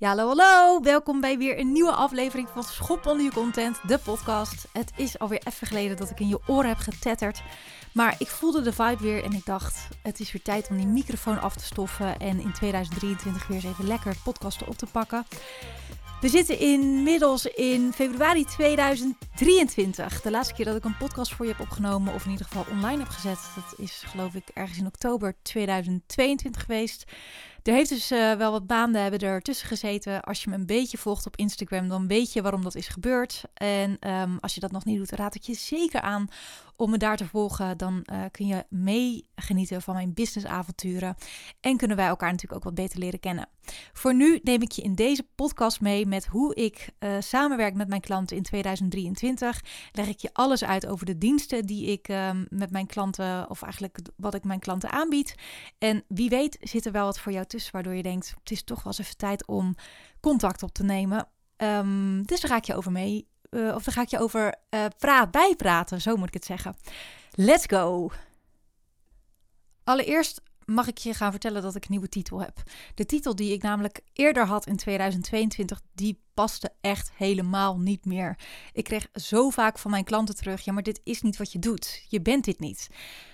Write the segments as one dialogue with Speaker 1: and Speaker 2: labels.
Speaker 1: Ja, hallo, hallo. Welkom bij weer een nieuwe aflevering van Schop onder content, de podcast. Het is alweer even geleden dat ik in je oren heb getetterd. Maar ik voelde de vibe weer en ik dacht, het is weer tijd om die microfoon af te stoffen en in 2023 weer eens even lekker podcasten op te pakken. We zitten inmiddels in februari 2023. De laatste keer dat ik een podcast voor je heb opgenomen, of in ieder geval online heb gezet, dat is geloof ik ergens in oktober 2022 geweest. Er heeft dus uh, wel wat maanden hebben er tussen gezeten. Als je me een beetje volgt op Instagram, dan weet je waarom dat is gebeurd. En um, als je dat nog niet doet, raad ik je zeker aan om me daar te volgen. Dan uh, kun je meegenieten van mijn businessavonturen. En kunnen wij elkaar natuurlijk ook wat beter leren kennen. Voor nu neem ik je in deze podcast mee met hoe ik uh, samenwerk met mijn klanten in 2023. Leg ik je alles uit over de diensten die ik um, met mijn klanten, of eigenlijk wat ik mijn klanten aanbied. En wie weet zit er wel wat voor jou tussen, waardoor je denkt: het is toch wel eens even tijd om contact op te nemen. Um, dus daar ga ik je over mee, uh, of daar ga ik je over uh, praat, bijpraten, zo moet ik het zeggen. Let's go! Allereerst mag ik je gaan vertellen dat ik een nieuwe titel heb. De titel die ik namelijk eerder had in 2022, die paste echt helemaal niet meer. Ik kreeg zo vaak van mijn klanten terug: ja, maar dit is niet wat je doet. Je bent dit niet.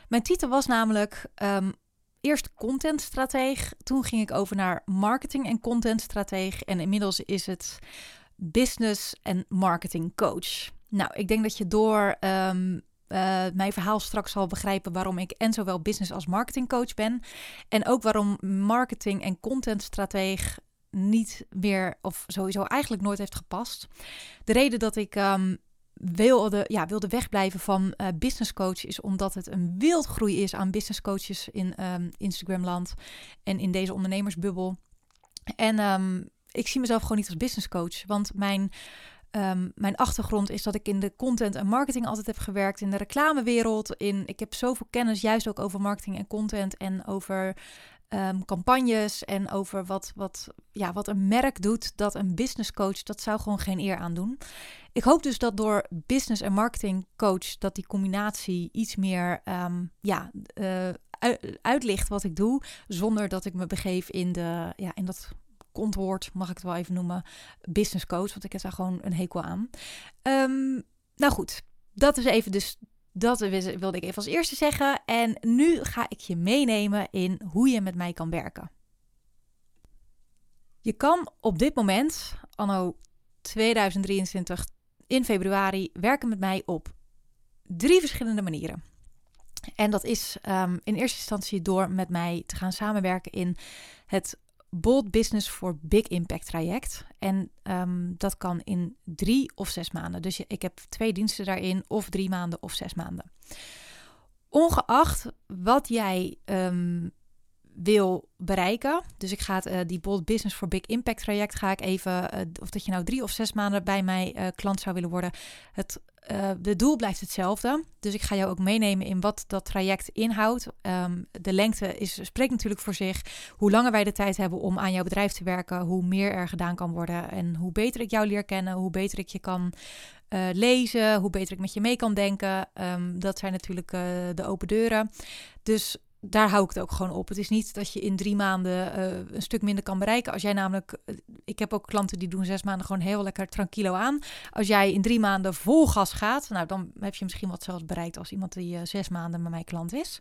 Speaker 1: Mijn titel was namelijk um, eerst contentstrateeg. Toen ging ik over naar marketing en contentstrateeg. En inmiddels is het business en marketing coach. Nou, ik denk dat je door um, uh, mijn verhaal straks zal begrijpen waarom ik en zowel business als marketing coach ben. En ook waarom marketing en contentstrateeg niet meer, of sowieso eigenlijk nooit heeft gepast. De reden dat ik um, wilde, ja, wilde wegblijven van uh, business coach is omdat het een wildgroei is aan business coaches in um, Instagramland en in deze ondernemersbubbel. En ik zie mezelf gewoon niet als business coach, want mijn Um, mijn achtergrond is dat ik in de content en marketing altijd heb gewerkt, in de reclamewereld. In, ik heb zoveel kennis juist ook over marketing en content en over um, campagnes en over wat, wat, ja, wat een merk doet dat een business coach, dat zou gewoon geen eer aan doen. Ik hoop dus dat door business en marketing coach, dat die combinatie iets meer um, ja, uh, uitlicht wat ik doe, zonder dat ik me begeef in, de, ja, in dat kontwoord, mag ik het wel even noemen, business coach, want ik heb daar gewoon een hekel aan. Um, nou goed, dat is even dus dat wilde ik even als eerste zeggen. En nu ga ik je meenemen in hoe je met mij kan werken. Je kan op dit moment, anno 2023 in februari, werken met mij op drie verschillende manieren. En dat is um, in eerste instantie door met mij te gaan samenwerken in het Bold Business for Big Impact traject. En um, dat kan in drie of zes maanden. Dus ik heb twee diensten daarin, of drie maanden of zes maanden. Ongeacht wat jij um, wil bereiken. Dus ik ga het, uh, die Bold Business for Big Impact traject ga ik even, uh, of dat je nou drie of zes maanden bij mij uh, klant zou willen worden. Het de doel blijft hetzelfde. Dus ik ga jou ook meenemen in wat dat traject inhoudt. Um, de lengte is, spreekt natuurlijk voor zich. Hoe langer wij de tijd hebben om aan jouw bedrijf te werken, hoe meer er gedaan kan worden. En hoe beter ik jou leer kennen, hoe beter ik je kan lezen, hoe beter ik met je mee kan denken. Um, dat zijn natuurlijk de open deuren. Dus daar hou ik het ook gewoon op. Het is niet dat je in drie maanden uh, een stuk minder kan bereiken. Als jij namelijk, uh, ik heb ook klanten die doen zes maanden gewoon heel lekker tranquilo aan. Als jij in drie maanden vol gas gaat, nou dan heb je misschien wat zelfs bereikt als iemand die uh, zes maanden met mij klant is.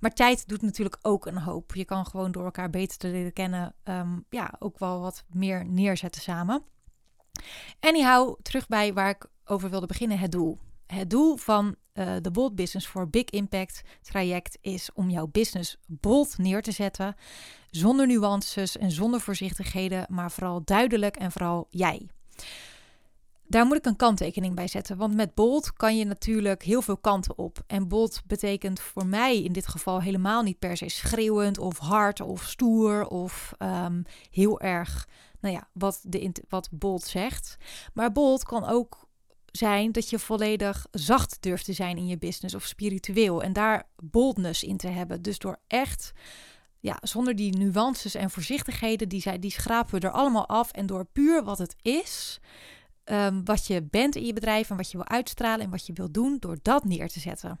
Speaker 1: Maar tijd doet natuurlijk ook een hoop. Je kan gewoon door elkaar beter te leren kennen, um, ja, ook wel wat meer neerzetten samen. Anyhow, terug bij waar ik over wilde beginnen, het doel. Het doel van uh, de Bold Business for Big Impact traject is om jouw business bold neer te zetten. Zonder nuances en zonder voorzichtigheden, maar vooral duidelijk en vooral jij. Daar moet ik een kanttekening bij zetten, want met bold kan je natuurlijk heel veel kanten op. En bold betekent voor mij in dit geval helemaal niet per se schreeuwend of hard of stoer of um, heel erg, nou ja, wat, de, wat bold zegt. Maar bold kan ook zijn dat je volledig zacht durft te zijn in je business of spiritueel en daar boldness in te hebben. Dus door echt, ja, zonder die nuances en voorzichtigheden, die, zij, die schrapen we er allemaal af. En door puur wat het is, um, wat je bent in je bedrijf en wat je wil uitstralen en wat je wil doen, door dat neer te zetten.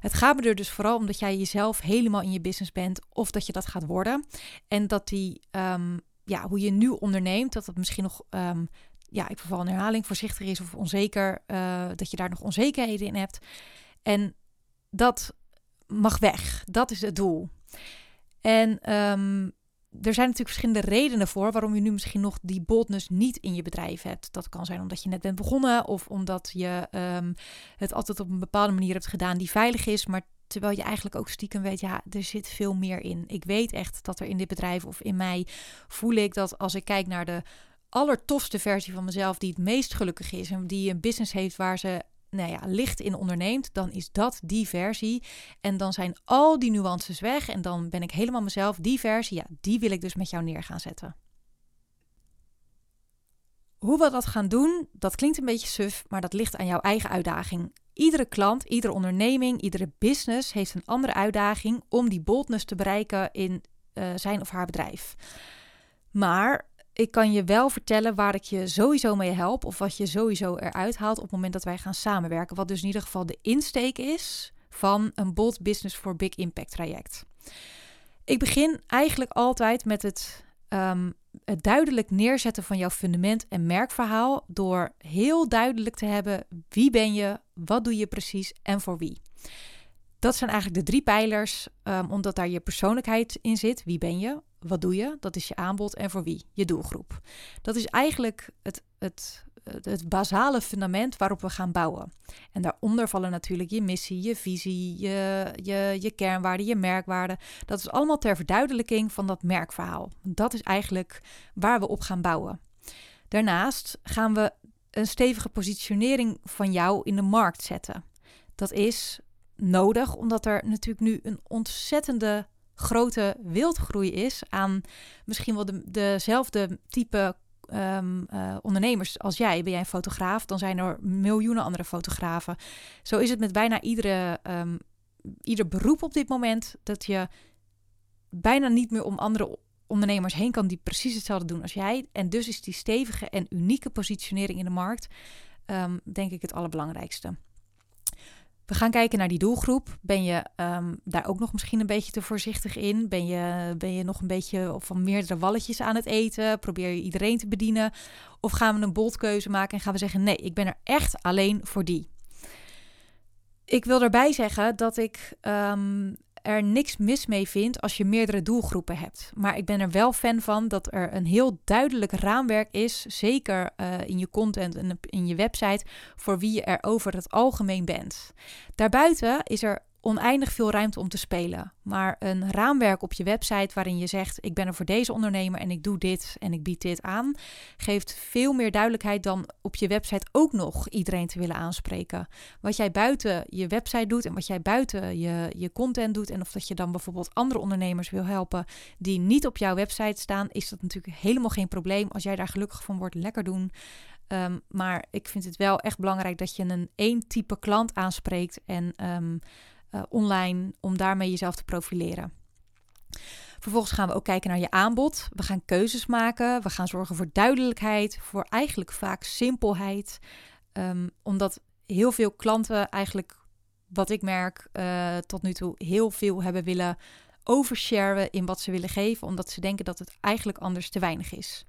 Speaker 1: Het gaat me er dus vooral om dat jij jezelf helemaal in je business bent of dat je dat gaat worden. En dat die. Um, ja, hoe je nu onderneemt, dat het misschien nog, um, ja, ik verval een herhaling, voorzichtig is of onzeker, uh, dat je daar nog onzekerheden in hebt. En dat mag weg. Dat is het doel. En um, er zijn natuurlijk verschillende redenen voor waarom je nu misschien nog die boldness niet in je bedrijf hebt. Dat kan zijn omdat je net bent begonnen of omdat je um, het altijd op een bepaalde manier hebt gedaan die veilig is, maar terwijl je eigenlijk ook stiekem weet, ja, er zit veel meer in. Ik weet echt dat er in dit bedrijf of in mij voel ik dat als ik kijk naar de allertofste versie van mezelf, die het meest gelukkig is en die een business heeft waar ze nou ja, licht in onderneemt, dan is dat die versie. En dan zijn al die nuances weg en dan ben ik helemaal mezelf. Die versie, ja, die wil ik dus met jou neer gaan zetten. Hoe we dat gaan doen, dat klinkt een beetje suf, maar dat ligt aan jouw eigen uitdaging. Iedere klant, iedere onderneming, iedere business heeft een andere uitdaging om die boldness te bereiken in uh, zijn of haar bedrijf. Maar ik kan je wel vertellen waar ik je sowieso mee help of wat je sowieso eruit haalt op het moment dat wij gaan samenwerken. Wat dus in ieder geval de insteek is van een Bold Business for Big Impact traject. Ik begin eigenlijk altijd met het, um, het duidelijk neerzetten van jouw fundament en merkverhaal door heel duidelijk te hebben wie ben je, wat doe je precies en voor wie. Dat zijn eigenlijk de drie pijlers, um, omdat daar je persoonlijkheid in zit. Wie ben je? Wat doe je? Dat is je aanbod en voor wie? Je doelgroep. Dat is eigenlijk het, het, het, basale fundament waarop we gaan bouwen. En daaronder vallen natuurlijk je missie, je visie, je, je, je kernwaarden, je merkwaarden. Dat is allemaal ter verduidelijking van dat merkverhaal. Dat is eigenlijk waar we op gaan bouwen. Daarnaast gaan we een stevige positionering van jou in de markt zetten. Dat is nodig, omdat er natuurlijk nu een ontzettende grote wildgroei is aan misschien wel de, dezelfde type um, uh, ondernemers als jij. Ben jij een fotograaf, dan zijn er miljoenen andere fotografen. Zo is het met bijna iedere, um, ieder beroep op dit moment dat je bijna niet meer om andere ondernemers heen kan die precies hetzelfde doen als jij. En dus is die stevige en unieke positionering in de markt, um, denk ik, het allerbelangrijkste. We gaan kijken naar die doelgroep. Ben je um, daar ook nog misschien een beetje te voorzichtig in? Ben je, ben je nog een beetje van meerdere walletjes aan het eten? Probeer je iedereen te bedienen? Of gaan we een boldkeuze maken en gaan we zeggen: nee, ik ben er echt alleen voor die? Ik wil erbij zeggen dat ik um, er niks mis mee vind als je meerdere doelgroepen hebt. Maar ik ben er wel fan van dat er een heel duidelijk raamwerk is, zeker uh, in je content en in je website, voor wie je er over het algemeen bent. Daarbuiten is er oneindig veel ruimte om te spelen. Maar een raamwerk op je website waarin je zegt: Ik ben er voor deze ondernemer en ik doe dit en ik bied dit aan, geeft veel meer duidelijkheid dan op je website ook nog iedereen te willen aanspreken. Wat jij buiten je website doet en wat jij buiten je, je content doet, en of dat je dan bijvoorbeeld andere ondernemers wil helpen die niet op jouw website staan, is dat natuurlijk helemaal geen probleem. Als jij daar gelukkig van wordt, lekker doen. Um, maar ik vind het wel echt belangrijk dat je een één type klant aanspreekt en um, uh, online om daarmee jezelf te profileren. Vervolgens gaan we ook kijken naar je aanbod. We gaan keuzes maken. We gaan zorgen voor duidelijkheid, voor eigenlijk vaak simpelheid. Um, omdat heel veel klanten eigenlijk, wat ik merk uh, tot nu toe, heel veel hebben willen oversharen in wat ze willen geven, omdat ze denken dat het eigenlijk anders te weinig is.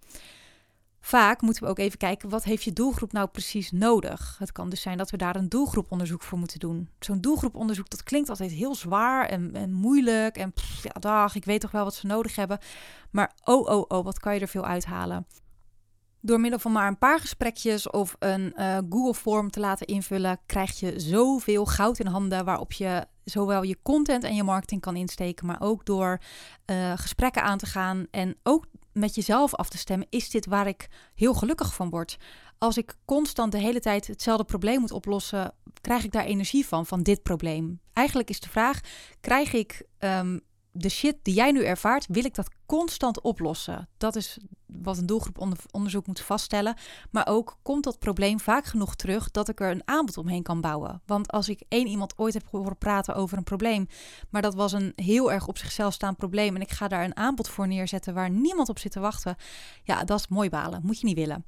Speaker 1: Vaak moeten we ook even kijken, wat heeft je doelgroep nou precies nodig? Het kan dus zijn dat we daar een doelgroeponderzoek voor moeten doen. Zo'n doelgroeponderzoek, dat klinkt altijd heel zwaar en, en moeilijk. En ja, dag, ik weet toch wel wat ze nodig hebben. Maar oh, oh, oh, wat kan je er veel uithalen? Door middel van maar een paar gesprekjes of een uh, Google-form te laten invullen, krijg je zoveel goud in handen waarop je zowel je content en je marketing kan insteken, maar ook door uh, gesprekken aan te gaan en ook met jezelf af te stemmen, is dit waar ik heel gelukkig van word? Als ik constant de hele tijd hetzelfde probleem moet oplossen, krijg ik daar energie van, van dit probleem? Eigenlijk is de vraag, krijg ik um, de shit die jij nu ervaart, wil ik dat constant oplossen? Dat is wat een doelgroeponderzoek moet vaststellen. Maar ook komt dat probleem vaak genoeg terug dat ik er een aanbod omheen kan bouwen. Want als ik één iemand ooit heb horen praten over een probleem, maar dat was een heel erg op zichzelf staand probleem en ik ga daar een aanbod voor neerzetten waar niemand op zit te wachten, ja, dat is mooi balen. Moet je niet willen.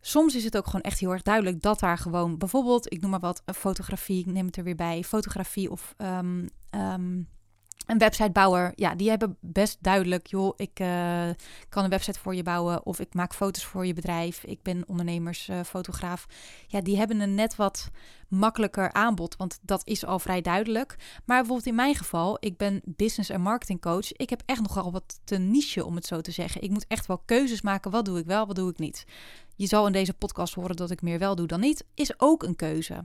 Speaker 1: Soms is het ook gewoon echt heel erg duidelijk dat daar gewoon bijvoorbeeld, ik noem maar wat, een fotografie, ik neem het er weer bij, fotografie of um, een websitebouwer, ja, die hebben best duidelijk, joh, ik uh, kan een website voor je bouwen of ik maak foto's voor je bedrijf. Ik ben ondernemersfotograaf. ja, die hebben een net wat makkelijker aanbod, want dat is al vrij duidelijk. Maar bijvoorbeeld in mijn geval, ik ben business en marketing coach. Ik heb echt nogal wat te niche, om het zo te zeggen. Ik moet echt wel keuzes maken. Wat doe ik wel, wat doe ik niet? Je zal in deze podcast horen dat ik meer wel doe dan niet. Is ook een keuze.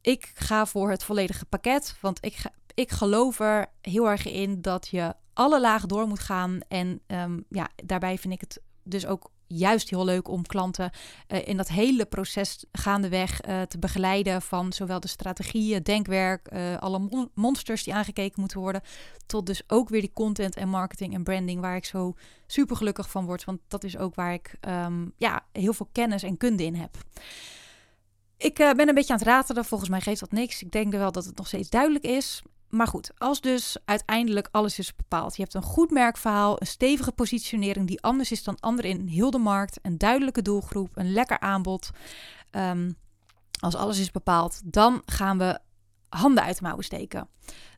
Speaker 1: Ik ga voor het volledige pakket, want ik, ga, ik geloof er heel erg in dat je alle lagen door moet gaan. En um, ja, daarbij vind ik het dus ook juist heel leuk om klanten uh, in dat hele proces gaandeweg uh, te begeleiden. Van zowel de strategieën, denkwerk, uh, alle mon monsters die aangekeken moeten worden. Tot dus ook weer die content en marketing en branding, waar ik zo super gelukkig van word. Want dat is ook waar ik um, ja, heel veel kennis en kunde in heb. Ik ben een beetje aan het ratelen. Volgens mij geeft dat niks. Ik denk wel dat het nog steeds duidelijk is. Maar goed, als dus uiteindelijk alles is bepaald. Je hebt een goed merkverhaal, een stevige positionering die anders is dan anderen in heel de markt, een duidelijke doelgroep, een lekker aanbod. Um, als alles is bepaald, dan gaan we handen uit de mouwen steken.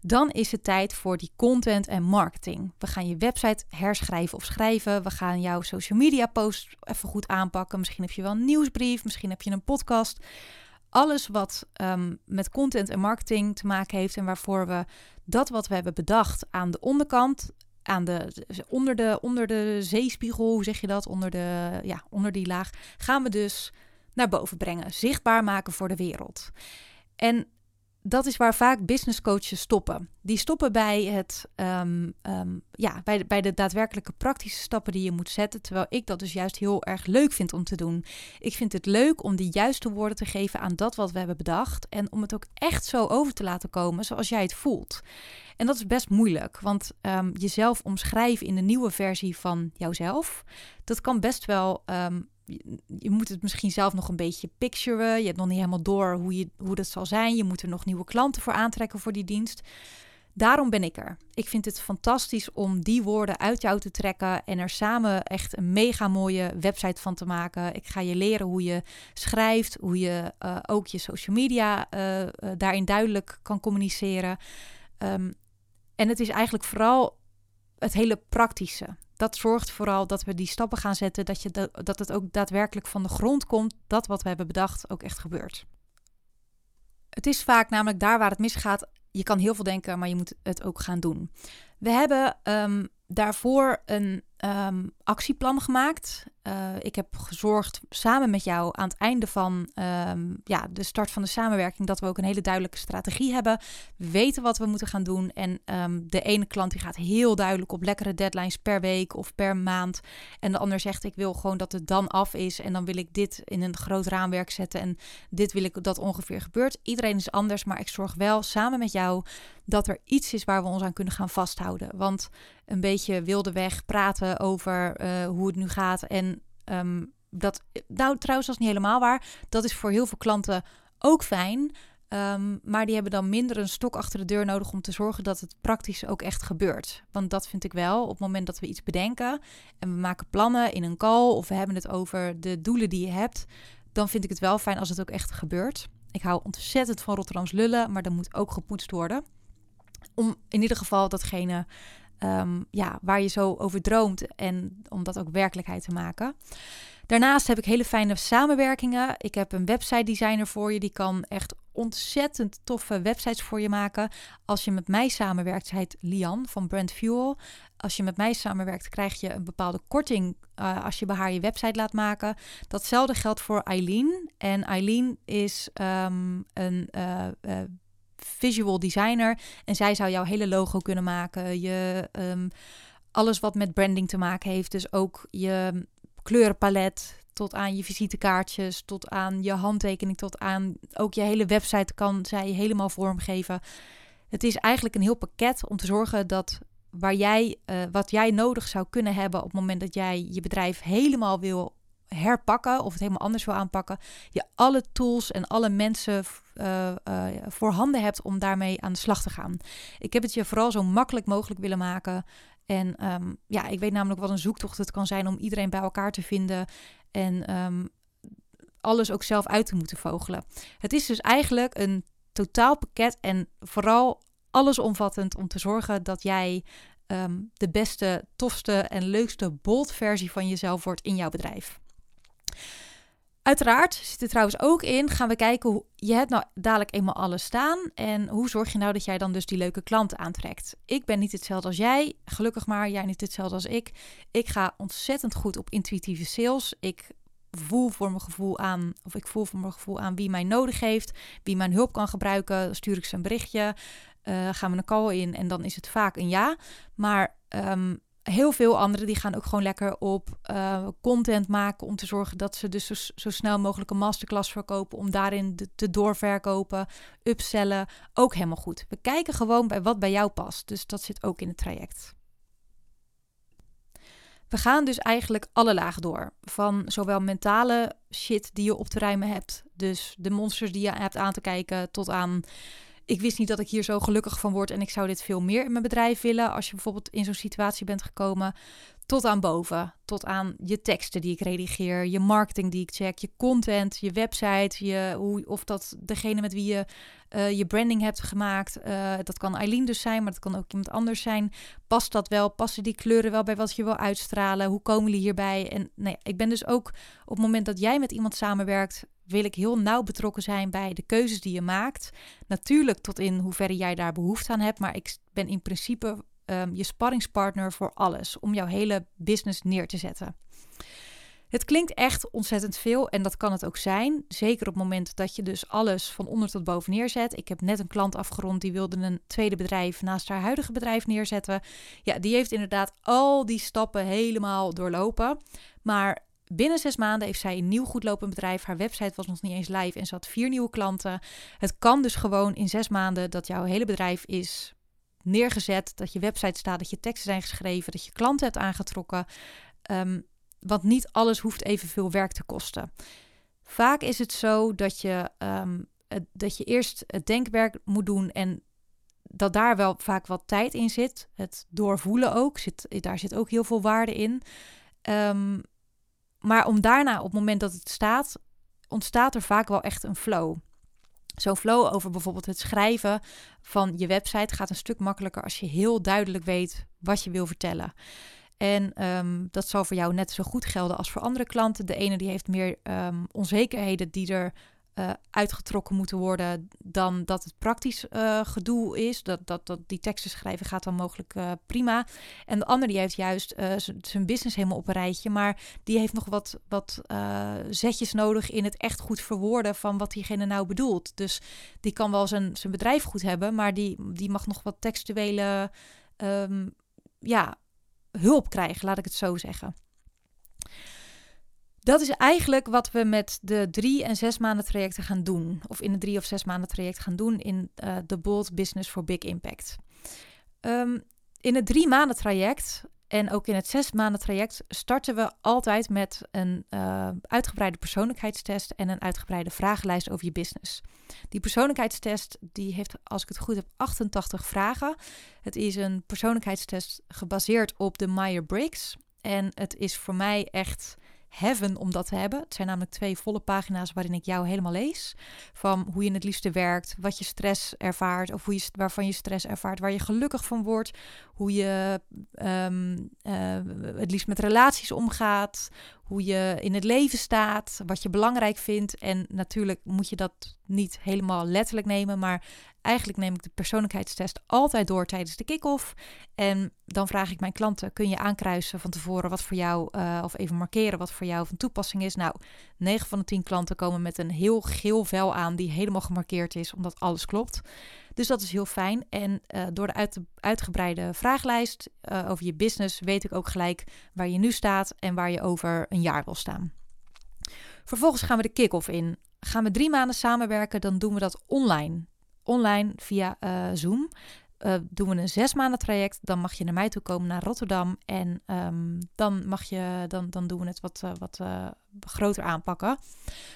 Speaker 1: Dan is het tijd voor die content en marketing. We gaan je website herschrijven of schrijven. We gaan jouw social media post even goed aanpakken. Misschien heb je wel een nieuwsbrief, misschien heb je een podcast alles wat um, met content en marketing te maken heeft en waarvoor we dat wat we hebben bedacht aan de onderkant, aan de, onder, de, onder de zeespiegel, hoe zeg je dat, onder, de, ja, onder die laag, gaan we dus naar boven brengen, zichtbaar maken voor de wereld. En dat is waar vaak business coaches stoppen. Die stoppen bij, het, um, um, ja, bij, de, daadwerkelijke praktische stappen die je moet zetten. Terwijl ik dat dus juist heel erg leuk vind om te doen. Ik vind het leuk om de juiste woorden te geven aan dat wat we hebben bedacht. En om het ook echt zo over te laten komen zoals jij het voelt. En dat is best moeilijk, want um, jezelf omschrijven in de nieuwe versie van jouzelf, dat kan best wel je moet het misschien zelf nog een beetje picturen. Je hebt nog niet helemaal door hoe, je, hoe dat zal zijn. Je moet er nog nieuwe klanten voor aantrekken voor die dienst. Daarom ben ik er. Ik vind het fantastisch om die woorden uit jou te trekken en er samen echt een mega mooie website van te maken. Ik ga je leren hoe je schrijft, hoe je uh, ook je social media uh, uh, daarin duidelijk kan communiceren. Um, en het is eigenlijk vooral het hele praktische dat zorgt vooral dat we die stappen gaan zetten, dat, je dat het ook daadwerkelijk van de grond komt, dat wat we hebben bedacht ook echt gebeurt. Het is vaak namelijk daar waar het misgaat. Je kan heel veel denken, maar je moet het ook gaan doen. We hebben um, daarvoor een um, actieplan gemaakt. Uh, ik heb gezorgd samen met jou aan het einde van um, ja, de start van de samenwerking dat we ook een hele duidelijke strategie hebben. We weten wat we moeten gaan doen. En um, de ene klant die gaat heel duidelijk op lekkere deadlines per week of per maand. En de ander zegt ik wil gewoon dat het dan af is. En dan wil ik dit in een groot raamwerk zetten. En dit wil ik dat ongeveer gebeurt. Iedereen is anders, maar ik zorg wel samen met jou dat er iets is waar we ons aan kunnen gaan vasthouden. Want een beetje wilde weg praten over uh, hoe het nu gaat. En um, dat, nou trouwens, dat is niet helemaal waar. Dat is voor heel veel klanten ook fijn. Um, maar die hebben dan minder een stok achter de deur nodig om te zorgen dat het praktisch ook echt gebeurt. Want dat vind ik wel. Op het moment dat we iets bedenken en we maken plannen in een call of we hebben het over de doelen die je hebt, dan vind ik het wel fijn als het ook echt gebeurt. Ik hou ontzettend van Rotterdams lullen, maar dat moet ook gepoetst worden. Om in ieder geval datgene um, ja, waar je zo over droomt en om dat ook werkelijkheid te maken. Daarnaast heb ik hele fijne samenwerkingen. Ik heb een website designer voor je. Die kan echt ontzettend toffe websites voor je maken. Als je met mij samenwerkt, heet Lian van Brand Fuel. Als je met mij samenwerkt, krijg je een bepaalde korting uh, als je bij haar je website laat maken. Datzelfde geldt voor Eileen. En Eileen is um, een uh, uh, visual designer. En zij zou jouw hele logo kunnen maken. Je, um, alles wat met branding te maken heeft. Dus ook je kleurenpalet. Tot aan je visitekaartjes, tot aan je handtekening, tot aan ook je hele website kan zij helemaal vormgeven. Het is eigenlijk een heel pakket om te zorgen dat waar jij, uh, wat jij nodig zou kunnen hebben op het moment dat jij je bedrijf helemaal wil herpakken of het helemaal anders wil aanpakken, je alle tools en alle mensen uh, uh, voorhanden hebt om daarmee aan de slag te gaan. Ik heb het je vooral zo makkelijk mogelijk willen maken. En um, ja, ik weet namelijk wat een zoektocht het kan zijn om iedereen bij elkaar te vinden en um, alles ook zelf uit te moeten vogelen. Het is dus eigenlijk een totaal pakket en vooral allesomvattend om te zorgen dat jij ehm, de beste, tofste en leukste bold versie van jezelf wordt in jouw bedrijf. Uiteraard zit er trouwens ook in, gaan we kijken hoe je hebt nou dadelijk eenmaal alles staan en hoe zorg je nou dat jij dan dus die leuke klanten aantrekt. Ik ben niet hetzelfde als jij, gelukkig maar, jij niet hetzelfde als ik. Ik ga ontzettend goed op intuïtieve sales. Ik voel voor mijn gevoel aan, of ik voel voor mijn gevoel aan wie mij nodig heeft, wie mijn hulp kan gebruiken. stuur ik ze een berichtje, uh, gaan we een call in en dan is het vaak een ja. Maar um, heel veel anderen die gaan ook gewoon lekker op uh, content maken om te zorgen dat ze dus zo, zo, snel mogelijk een masterclass verkopen om daarin te doorverkopen, upsellen, ook helemaal goed. We kijken gewoon bij wat bij jou past, dus dat zit ook in het traject. We gaan dus eigenlijk alle lagen door. Van zowel mentale shit die je op te ruimen hebt, dus de monsters die je hebt aan te kijken, tot aan ik wist niet dat ik hier zo gelukkig van word en ik zou dit veel meer in mijn bedrijf willen. Als je bijvoorbeeld in zo'n situatie bent gekomen, tot aan boven, tot aan je teksten die ik redigeer, je marketing die ik check, je content, je website, je, hoe, of dat degene met wie je uh, je branding hebt gemaakt. Uh, dat kan Eileen dus zijn, maar dat kan ook iemand anders zijn. Past dat wel? Passen die kleuren wel bij wat je wil uitstralen? Hoe komen jullie hierbij? En nee, ik ben dus ook op het moment dat jij met iemand samenwerkt, wil ik heel nauw betrokken zijn bij de keuzes die je maakt. Natuurlijk tot in hoeverre jij daar behoefte aan hebt, maar ik ben in principe um, je sparringspartner voor alles om jouw hele business neer te zetten. Het klinkt echt ontzettend veel en dat kan het ook zijn. Zeker op het moment dat je dus alles van onder tot boven neerzet. Ik heb net een klant afgerond die wilde een tweede bedrijf naast haar huidige bedrijf neerzetten. Ja, die heeft inderdaad al die stappen helemaal doorlopen. Maar binnen zes maanden heeft zij een nieuw goedlopend bedrijf. Haar website was nog niet eens live en ze had vier nieuwe klanten. Het kan dus gewoon in zes maanden dat jouw hele bedrijf is neergezet, dat je website staat, dat je teksten zijn geschreven, dat je klanten hebt aangetrokken. Um, want niet alles hoeft evenveel werk te kosten. Vaak is het zo dat je, ehm, dat je eerst het denkwerk moet doen en dat daar wel vaak wat tijd in zit. Het doorvoelen ook, zit, daar zit ook heel veel waarde in. Um, maar om daarna, op het moment dat het staat, ontstaat er vaak wel echt een flow. Zo'n flow over bijvoorbeeld het schrijven van je website gaat een stuk makkelijker als je heel duidelijk weet wat je wil vertellen. En um, dat zal voor jou net zo goed gelden als voor andere klanten. De ene die heeft meer um, onzekerheden die er uh, uitgetrokken moeten worden dan dat het praktisch uh, gedoe is. Dat, dat, dat die teksten schrijven gaat dan mogelijk uh, prima. En de ander die heeft juist zijn business helemaal op een rijtje, maar die heeft nog wat, wat zetjes nodig in het echt goed verwoorden van wat diegene nou bedoelt. Dus die kan wel zijn, zijn bedrijf goed hebben, maar die, die mag nog wat textuele um, ja, hulp krijgen, laat ik het zo zeggen. Dat is eigenlijk wat we met de drie en zes maanden trajecten gaan doen. Of in de drie of zes maanden traject gaan doen in de Bold Business for Big Impact. Um, in het drie maanden traject en ook in het zes maanden traject starten we altijd met een uh, uitgebreide persoonlijkheidstest en een uitgebreide vragenlijst over je business. Die persoonlijkheidstest die heeft, als ik het goed heb, 88 vragen. Het is een persoonlijkheidstest gebaseerd op de Meyer-Briggs. En het is voor mij echt heaven om dat te hebben. Het zijn namelijk twee volle pagina's waarin ik jou helemaal lees. Van hoe je het liefste werkt, wat je stress ervaart, of hoe je, waarvan je stress ervaart, waar je gelukkig van wordt, hoe je um, uh, het liefst met relaties omgaat, hoe je in het leven staat, wat je belangrijk vindt. En natuurlijk moet je dat niet helemaal letterlijk nemen, maar eigenlijk neem ik de persoonlijkheidstest altijd door tijdens de kick-off. En dan vraag ik mijn klanten: kun je aankruisen van tevoren wat voor jou, uh, of even markeren wat voor jou van toepassing is? Nou, 9 van de 10 klanten komen met een heel geel vel aan die helemaal gemarkeerd is, omdat alles klopt. Dus dat is heel fijn. En uh, door de uit, uitgebreide vraaglijst uh, over je business weet ik ook gelijk waar je nu staat en waar je over een jaar wil staan. Vervolgens gaan we de kick-off in. Gaan we drie maanden samenwerken, dan doen we dat online. Online via uh, Zoom. Uh, doen we een zes maanden traject, dan mag je naar mij toe komen naar Rotterdam. En um, dan, mag je, dan, dan doen we het wat, uh, wat groter aanpakken.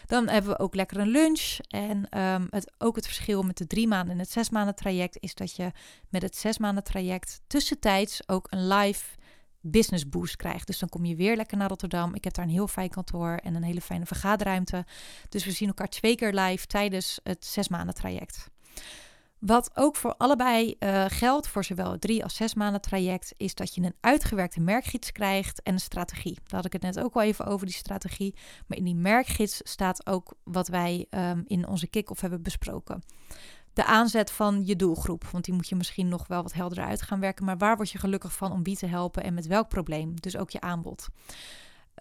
Speaker 1: Dan hebben we ook lekker een lunch. En um, het, ook het verschil met de drie maanden en het zes maanden traject is dat je met het zes maanden traject tussentijds ook een live business boost krijgt. Dus dan kom je weer lekker naar Rotterdam. Ik heb daar een heel fijn kantoor en een hele fijne vergaderruimte. Dus we zien elkaar twee keer live tijdens het zes maanden traject. Wat ook voor allebei uh, geldt, voor zowel het drie als zes maanden traject, is dat je een uitgewerkte merkgids krijgt en een strategie. Daar had ik het net ook al even over, die strategie. Maar in die merkgids staat ook wat wij um, in onze kick-off hebben besproken. De aanzet van je doelgroep, want die moet je misschien nog wel wat helderder uit gaan werken. Maar waar word je gelukkig van om wie te helpen en met welk probleem? Dus ook je aanbod.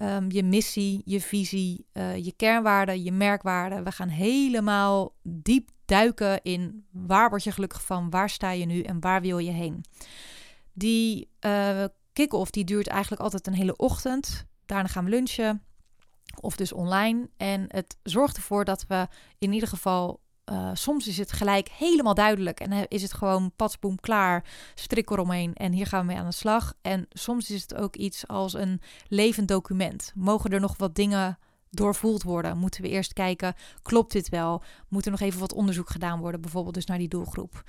Speaker 1: Um, je missie, je visie, uh, je kernwaarden, je merkwaarden. We gaan helemaal diep duiken in waar word je gelukkig van, waar sta je nu en waar wil je heen. Die uh, kick-off die duurt eigenlijk altijd een hele ochtend. Daarna gaan we lunchen of dus online. En het zorgt ervoor dat we in ieder geval uh, soms is het gelijk helemaal duidelijk en is het gewoon patsboom klaar, strik eromheen en hier gaan we mee aan de slag. En soms is het ook iets als een levend document. Mogen er nog wat dingen doorvoeld worden? Moeten we eerst kijken, klopt dit wel? Moet er nog even wat onderzoek gedaan worden, bijvoorbeeld dus naar die doelgroep?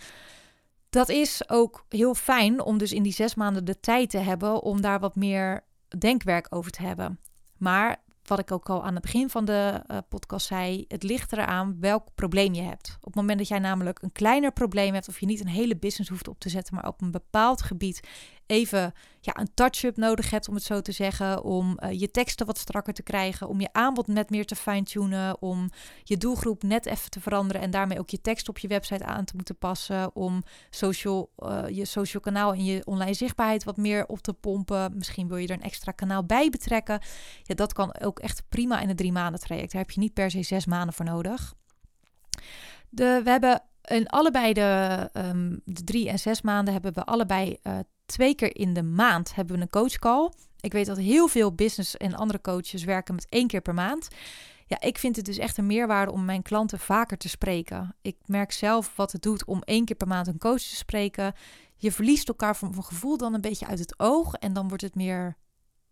Speaker 1: Dat is ook heel fijn om dus in die zes maanden de tijd te hebben om daar wat meer denkwerk over te hebben. Maar wat ik ook al aan het begin van de uh, podcast zei, het ligt eraan welk probleem je hebt. Op het moment dat jij namelijk een kleiner probleem hebt, of je niet een hele business hoeft op te zetten, maar op een bepaald gebied even ja, een touch-up nodig hebt, om het zo te zeggen. Om uh, je teksten wat strakker te krijgen. Om je aanbod net meer te fine-tunen. Om je doelgroep net even te veranderen. En daarmee ook je tekst op je website aan te moeten passen. Om social, uh, je social kanaal en je online zichtbaarheid wat meer op te pompen. Misschien wil je er een extra kanaal bij betrekken. Ja, dat kan ook echt prima in een drie maanden traject. Daar heb je niet per se zes maanden voor nodig. De, we hebben in allebei de, um, de drie en zes maanden hebben we allebei uh, twee keer in de maand hebben we een coachcall. Ik weet dat heel veel business en andere coaches werken met één keer per maand. Ja, ik vind het dus echt een meerwaarde om mijn klanten vaker te spreken. Ik merk zelf wat het doet om één keer per maand een coach te spreken. Je verliest elkaar mijn gevoel dan een beetje uit het oog. En dan wordt het meer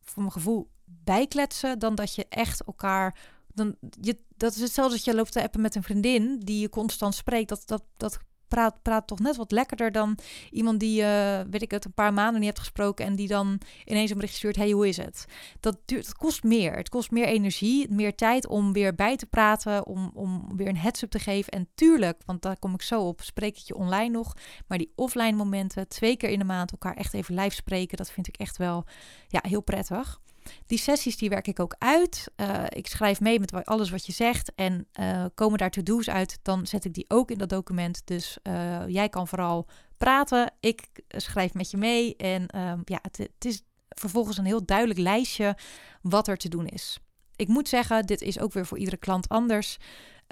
Speaker 1: voor mijn gevoel bijkletsen dan dat je echt elkaar. Dan, je, dat is hetzelfde als je loopt te appen met een vriendin die je constant spreekt. Dat, dat, dat praat, praat toch net wat lekkerder dan iemand die, uh, weet ik het, een paar maanden niet hebt gesproken en die dan ineens een bericht stuurt, hey, hoe is het? Dat, duurt, het kost meer. Het kost meer energie, meer tijd om weer bij te praten, om, om weer een heads-up te geven. En tuurlijk, want daar kom ik zo op, spreek ik je online nog, maar die offline momenten, twee keer in de maand elkaar echt even live spreken, dat vind ik echt wel ja, heel prettig. Die sessies die werk ik ook uit. Uh, ik schrijf mee met alles wat je zegt. En uh, komen daar to-do's uit, dan zet ik die ook in dat document. Dus uh, jij kan vooral praten. Ik schrijf met je mee. En ehm, ja, het is vervolgens een heel duidelijk lijstje wat er te doen is. Ik moet zeggen, dit is ook weer voor iedere klant anders.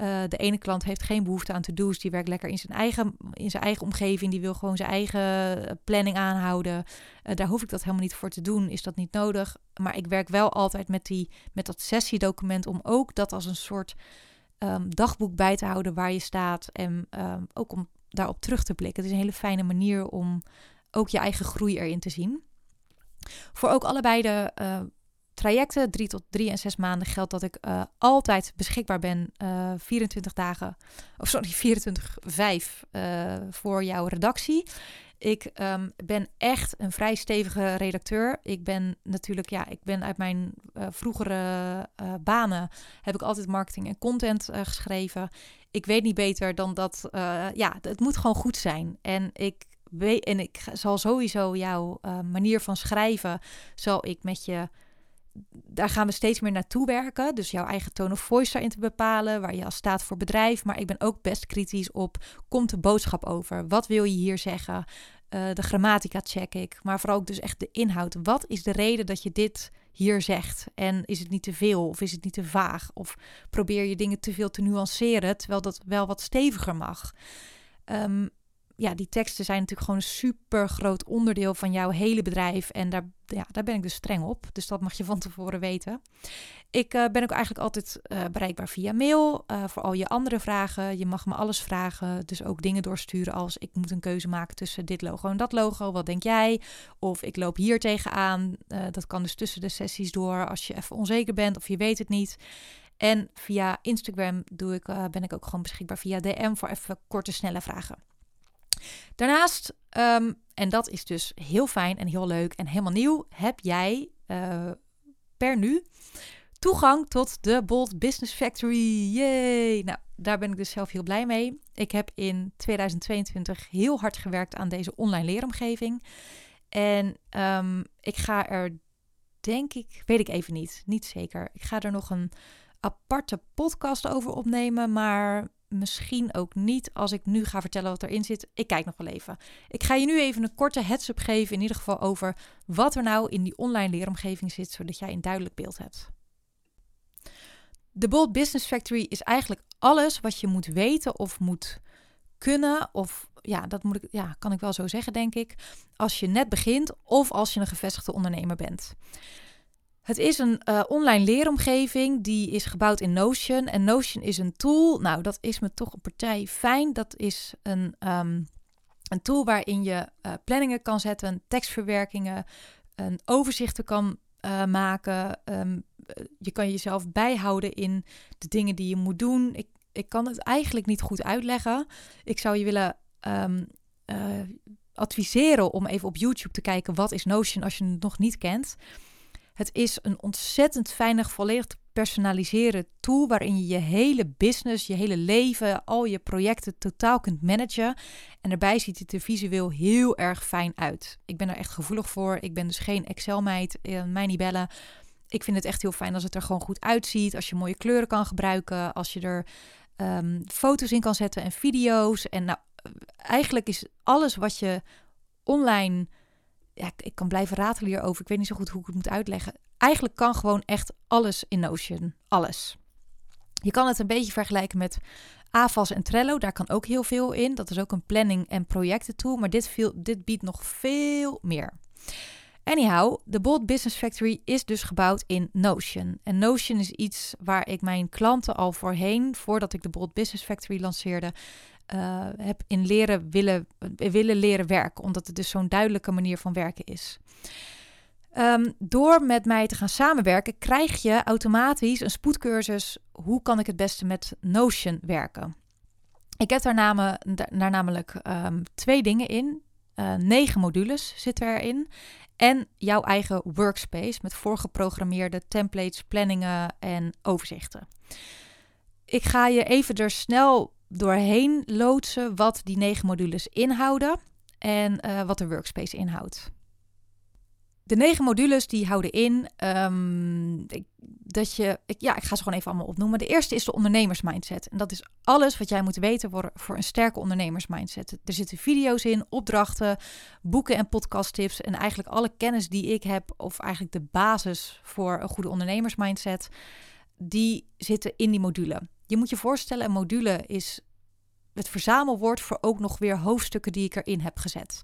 Speaker 1: Uh, de ene klant heeft geen behoefte aan to-do's. Die werkt lekker in zijn, eigen, in zijn eigen omgeving. Die wil gewoon zijn eigen eh, planning aanhouden. Uh, daar hoef ik dat helemaal niet voor te doen. Is dat niet nodig? Maar ik werk wel altijd met, die, met dat sessiedocument om ook dat als een soort um, dagboek bij te houden waar je staat. En um, ook om daarop terug te blikken. Het is een hele fijne manier om ook je eigen groei erin te zien. Voor ook allebei de trajecten, drie tot drie en zes maanden, geldt dat ik uh, altijd beschikbaar ben. Uh, 24 dagen, of sorry, 24, 5 uh, voor jouw redactie. Ik um, ben echt een vrij stevige redacteur. Ik ben natuurlijk, ja, ik ben uit mijn vroegere banen heb ik altijd marketing en content geschreven. Ik weet niet beter dan dat, ja, het moet gewoon goed zijn. En ik weet, en ik zal sowieso jouw manier van schrijven, zal ik met je daar gaan we steeds meer naartoe werken. Dus jouw eigen tone of voice daarin te bepalen, waar je als staat voor bedrijf. Maar ik ben ook best kritisch op, komt de boodschap over? Wat wil je hier zeggen? Uh, de grammatica check ik, maar vooral ook dus echt de inhoud. Wat is de reden dat je dit hier zegt? En is het niet te veel of is het niet te vaag? Of probeer je dingen te veel te nuanceren, terwijl dat wel wat steviger mag? Um, ja, die teksten zijn natuurlijk gewoon een super groot onderdeel van jouw hele bedrijf. En daar, ja, daar ben ik dus streng op. Dus dat mag je van tevoren weten. Ik uh, ben ook eigenlijk altijd uh, bereikbaar via mail uh, voor al je andere vragen. Je mag me alles vragen. Dus ook dingen doorsturen als ik moet een keuze maken tussen dit logo en dat logo. Wat denk jij? Of ik loop hier tegenaan. dat kan dus tussen de sessies door als je even onzeker bent of je weet het niet. En via Instagram doe ik, ben ik ook gewoon beschikbaar via DM voor even korte, snelle vragen. Daarnaast, um, en dat is dus heel fijn en heel leuk en helemaal nieuw, heb jij uh, per nu toegang tot de Bold Business Factory. Yay! Nou, daar ben ik dus zelf heel blij mee. Ik heb in 2022 heel hard gewerkt aan deze online leeromgeving. En um, ik ga er, denk ik, weet ik even niet, niet zeker. Ik ga er nog een aparte podcast over opnemen, maar misschien ook niet als ik nu ga vertellen wat erin zit. Ik kijk nog wel even. Ik ga je nu even een korte heads-up geven, in ieder geval over wat er nou in die online leeromgeving zit, zodat jij een duidelijk beeld hebt. De Bold Business Factory is eigenlijk alles wat je moet weten of moet kunnen, of ja, dat moet ik, ja, kan ik wel zo zeggen, denk ik, als je net begint of als je een gevestigde ondernemer bent. Het is een uh, online leeromgeving die is gebouwd in Notion. En Notion is een tool. Nou, dat is me toch een partij fijn. Dat is een, um, een tool waarin je uh, planningen kan zetten, tekstverwerkingen, een overzichten kan uh, maken. Um, je kan jezelf bijhouden in de dingen die je moet doen. Ik, ik kan het eigenlijk niet goed uitleggen. Ik zou je willen um, adviseren om even op YouTube te kijken wat is Notion als je het nog niet kent. Het is een ontzettend fijnig, volledig personaliseren tool waarin je je hele business, je hele leven, al je projecten totaal kunt managen. En daarbij ziet het er visueel heel erg fijn uit. Ik ben er echt gevoelig voor. Ik ben dus geen Excel-meid, uh, mij niet bellen. Ik vind het echt heel fijn als het er gewoon goed uitziet. Als je mooie kleuren kan gebruiken. Als je er um, foto's in kan zetten en video's. En nou, eigenlijk is alles wat je online ja, ik kan blijven ratelen hierover. Ik weet niet zo goed hoe ik het moet uitleggen. Eigenlijk kan gewoon echt alles in Notion. Alles. Je kan het een beetje vergelijken met AVAS en Trello. Daar kan ook heel veel in. Dat is ook een planning- en projecten tool. Maar dit, veel, dit biedt nog veel meer. Anyhow, de Bold Business Factory is dus gebouwd in Notion. En Notion is iets waar ik mijn klanten al voorheen, voordat ik de Bold Business Factory lanceerde, uh, heb in leren willen, willen leren werken. Omdat het dus zo'n duidelijke manier van werken is. Um, door met mij te gaan samenwerken, krijg je automatisch een spoedcursus. Hoe kan ik het beste met Notion werken? Ik heb daar, namelijk um, twee dingen in. Uh, negen modules zitten erin. En jouw eigen workspace met voorgeprogrammeerde templates, planningen en overzichten. Ik ga je even er snel doorheen loodsen wat die negen modules inhouden en uh, wat de workspace inhoudt. De negen modules die houden in um, dat je, ik, ja, ik ga ze gewoon even allemaal opnoemen. De eerste is de ondernemersmindset. En dat is alles wat jij moet weten voor, voor een sterke ondernemersmindset. Er zitten video's in, opdrachten, boeken en podcasttips. En eigenlijk alle kennis die ik heb, of eigenlijk de basis voor een goede ondernemersmindset, die zitten in die module. Je moet je voorstellen, een module is het verzamelwoord voor ook nog weer hoofdstukken die ik erin heb gezet.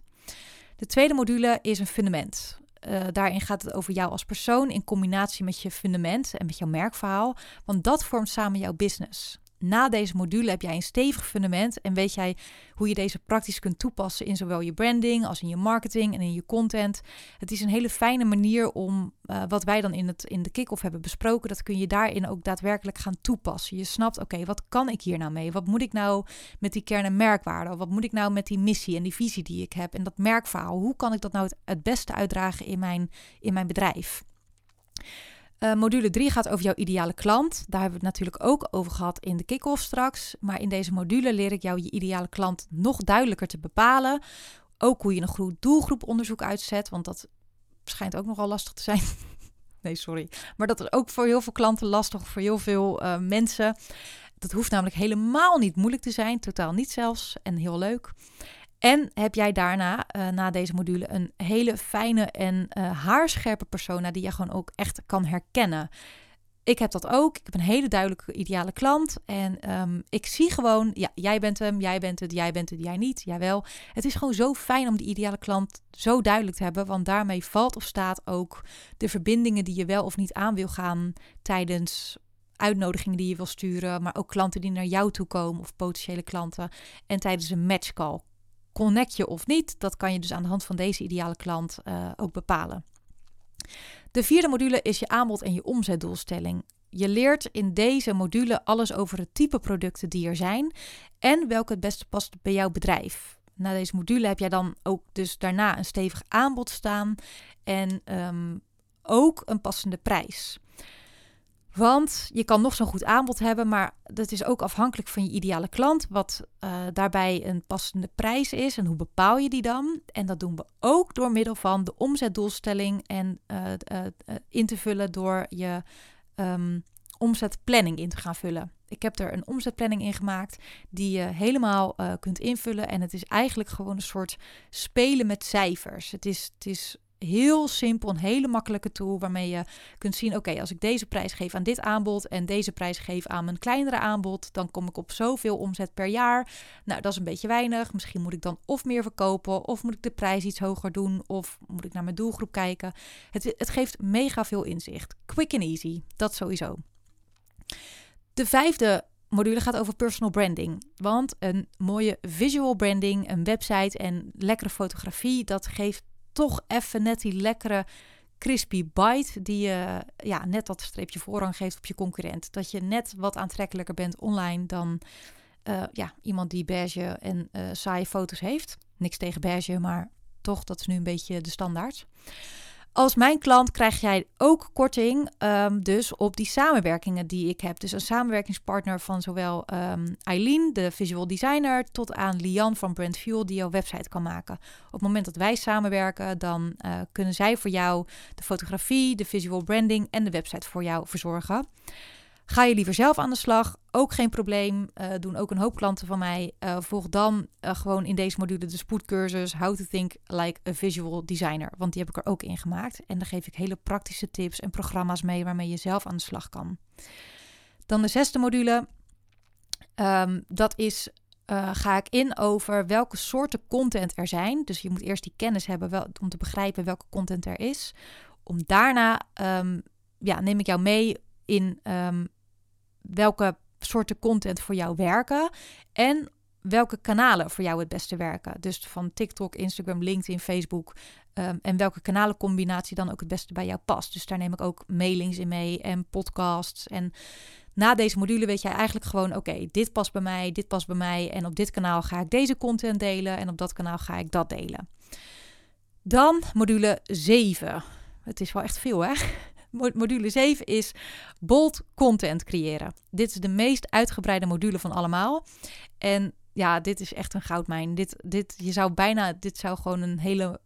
Speaker 1: De tweede module is een fundament. Uh, daarin gaat het over jou als persoon in combinatie met je fundament en met jouw merkverhaal, want dat vormt samen jouw business na deze module heb jij een stevig fundament en weet jij hoe je deze praktisch kunt toepassen in zowel je branding als in je marketing en in je content. Het is een hele fijne manier om uh, wat wij dan in, het, in de kick-off hebben besproken, dat kun je daarin ook daadwerkelijk gaan toepassen. Je snapt, oké, wat kan ik hier nou mee? Wat moet ik nou met die kern en merkwaarden? Wat moet ik nou met die missie en die visie die ik heb en dat merkverhaal? Hoe kan ik dat nou het, het beste uitdragen in mijn, in mijn bedrijf? Uh, module 3 gaat over jouw ideale klant. Daar hebben we het natuurlijk ook over gehad in de kick-off straks. Maar in deze module leer ik jou je ideale klant nog duidelijker te bepalen. Ook hoe je een goed doelgroeponderzoek uitzet, want dat schijnt ook nogal lastig te zijn. nee, sorry. Maar dat is ook voor heel veel klanten lastig, voor heel veel uh, mensen. Dat hoeft namelijk helemaal niet moeilijk te zijn, totaal niet zelfs, en heel leuk. En heb jij daarna, uh, na deze module, een hele fijne en uh, haarscherpe persona die je gewoon ook echt kan herkennen. Ik heb dat ook. Ik heb een hele duidelijke ideale klant. En um, ik zie gewoon, ja, jij bent hem, jij bent het, jij bent het, jij niet, jij wel. Het is gewoon zo fijn om die ideale klant zo duidelijk te hebben. Want daarmee valt of staat ook de verbindingen die je wel of niet aan wil gaan tijdens uitnodigingen die je wil sturen. Maar ook klanten die naar jou toe komen of potentiële klanten. En tijdens een matchcall connect je of niet, dat kan je dus aan de hand van deze ideale klant uh, ook bepalen. De vierde module is je aanbod en je omzetdoelstelling. Je leert in deze module alles over het type producten die er zijn en welke het beste past bij jouw bedrijf. Na deze module heb jij dan ook dus daarna een stevig aanbod staan en um, ook een passende prijs. Want je kan nog zo'n goed aanbod hebben, maar dat is ook afhankelijk van je ideale klant, wat uh, daarbij een passende prijs is en hoe bepaal je die dan. En dat doen we ook door middel van de omzetdoelstelling en uh, uh, in te vullen door je um, omzetplanning in te gaan vullen. Ik heb er een omzetplanning in gemaakt die je helemaal kunt invullen en het is eigenlijk gewoon een soort spelen met cijfers. Het is, het is heel simpel, een hele makkelijke tool waarmee je kunt zien: oké, als ik deze prijs geef aan dit aanbod en deze prijs geef aan mijn kleinere aanbod, dan kom ik op zoveel omzet per jaar. Nou, dat is een beetje weinig. Misschien moet ik dan of meer verkopen, of moet ik de prijs iets hoger doen, of moet ik naar mijn doelgroep kijken. Het, het geeft mega veel inzicht. Quick and easy, dat sowieso. De vijfde module gaat over personal branding. Want een mooie visual branding, een website en lekkere fotografie, dat geeft toch even net die lekkere crispy bite die je ja, net dat streepje voorrang geeft op je concurrent. Dat je net wat aantrekkelijker bent online dan uh, ja, iemand die beige en uh, saaie foto's heeft. Niks tegen beige, maar toch, dat is nu een beetje de standaard. Als mijn klant krijg jij ook korting um, dus op die samenwerkingen die ik heb. Dus een samenwerkingspartner van zowel um, Eileen, de visual designer, tot aan Lian van Brand Fuel die jouw website kan maken. Op het moment dat wij samenwerken, dan uh, kunnen zij voor jou de fotografie, de visual branding en de website voor jou verzorgen. Ga je liever zelf aan de slag? Ook geen probleem. Uh, doen ook een hoop klanten van mij. Uh, volg dan uh, gewoon in deze module de spoedcursus How to Think Like a Visual Designer. Want die heb ik er ook in gemaakt. En daar geef ik hele praktische tips en programma's mee waarmee je zelf aan de slag kan. Dan de zesde module. Um, dat is ga ik in over welke soorten content er zijn. Dus je moet eerst die kennis hebben wel, om te begrijpen welke content er is. Om daarna um, ja, neem ik jou mee in um, welke soorten content voor jou werken en welke kanalen voor jou het beste werken. Dus van TikTok, Instagram, LinkedIn, Facebook. Um, en welke kanalencombinatie dan ook het beste bij jou past. Dus daar neem ik ook mailings in mee en podcasts. En na deze module weet jij eigenlijk gewoon: oké, dit past bij mij, dit past bij mij. En op dit kanaal ga ik deze content delen en op dat kanaal ga ik dat delen. Dan module 7. Het is wel echt veel, hè? Module 7 is bold content creëren. Dit is de meest uitgebreide module van allemaal. En ja, dit is echt een goudmijn. Dit, dit, je zou bijna, dit zou gewoon een hele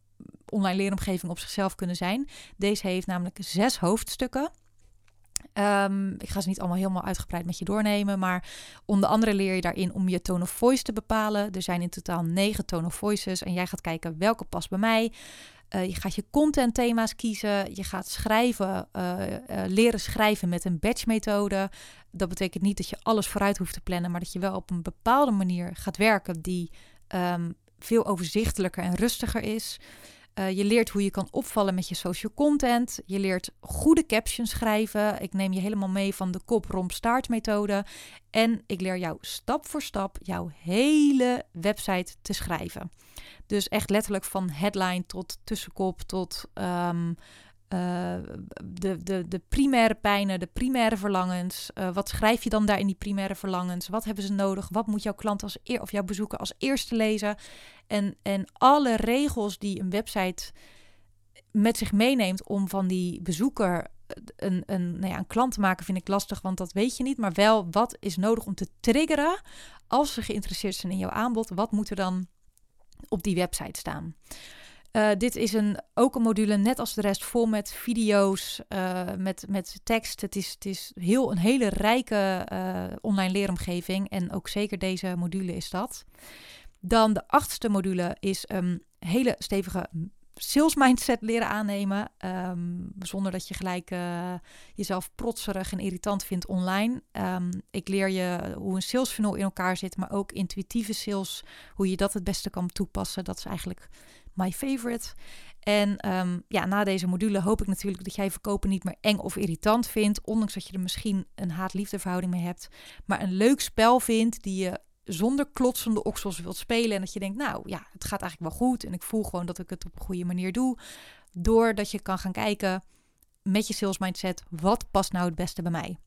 Speaker 1: online leeromgeving op zichzelf kunnen zijn. Deze heeft namelijk zes hoofdstukken. Um, ik ga ze niet allemaal helemaal uitgebreid met je doornemen, maar onder andere leer je daarin om je tone of voice te bepalen. Er zijn in totaal negen tone of voices en jij gaat kijken welke past bij mij. Uh, je gaat je content thema's kiezen. Je gaat schrijven, uh, uh, leren schrijven met een batch methode. Dat betekent niet dat je alles vooruit hoeft te plannen, maar dat je wel op een bepaalde manier gaat werken die um, veel overzichtelijker en rustiger is. Je leert hoe je kan opvallen met je social content. Je leert goede captions schrijven. Ik neem je helemaal mee van de kop romp staart methode. En ik leer jou stap voor stap jouw hele website te schrijven. Dus echt letterlijk van headline tot tussenkop tot um, uh, de, de, de primaire pijnen, de primaire verlangens. Uh, wat schrijf je dan daar in die primaire verlangens? Wat hebben ze nodig? Wat moet jouw klant als eer, of jouw bezoeker als eerste lezen? En, en alle regels die een website met zich meeneemt om van die bezoeker een, een, nou ja, een klant te maken vind ik lastig, want dat weet je niet. Maar wel, wat is nodig om te triggeren als ze geïnteresseerd zijn in jouw aanbod? Wat moet er dan op die website staan. Uh, dit is een, ook een module, net als de rest, vol met video's, uh, met, met tekst. Het is, het is heel, een hele rijke uh, online leeromgeving en ook zeker deze module is dat. Dan de achtste module is een hele stevige sales mindset leren aannemen. Um, zonder dat je gelijk jezelf protserig en irritant vindt online. Um, ik leer je hoe een sales funnel in elkaar zit, maar ook intuïtieve sales, hoe je dat het beste kan toepassen. Dat is eigenlijk my favorite. En um, ja, na deze module hoop ik natuurlijk dat jij verkopen niet meer eng of irritant vindt. Ondanks dat je er misschien een haat-liefde verhouding mee hebt. Maar een leuk spel vindt die je zonder klotsende oksels wilt spelen. En dat je denkt, nou ja, het gaat eigenlijk wel goed. En ik voel gewoon dat ik het op een goede manier doe. Doordat je kan gaan kijken met je sales mindset, wat past nou het beste bij mij?